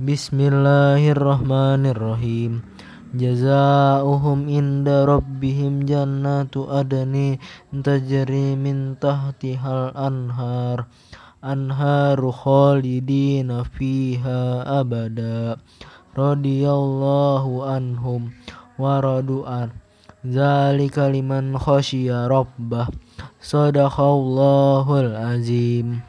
Bismillahirrahmanirrahim. Jazauhum inda rabbihim jannatu adani tajri min tahtihal anhar. Anharu khalidina fiha abada. Radiyallahu anhum waradu'an. Zalikaliman zalika liman khasyiya rabbah. Sadaqallahul azim.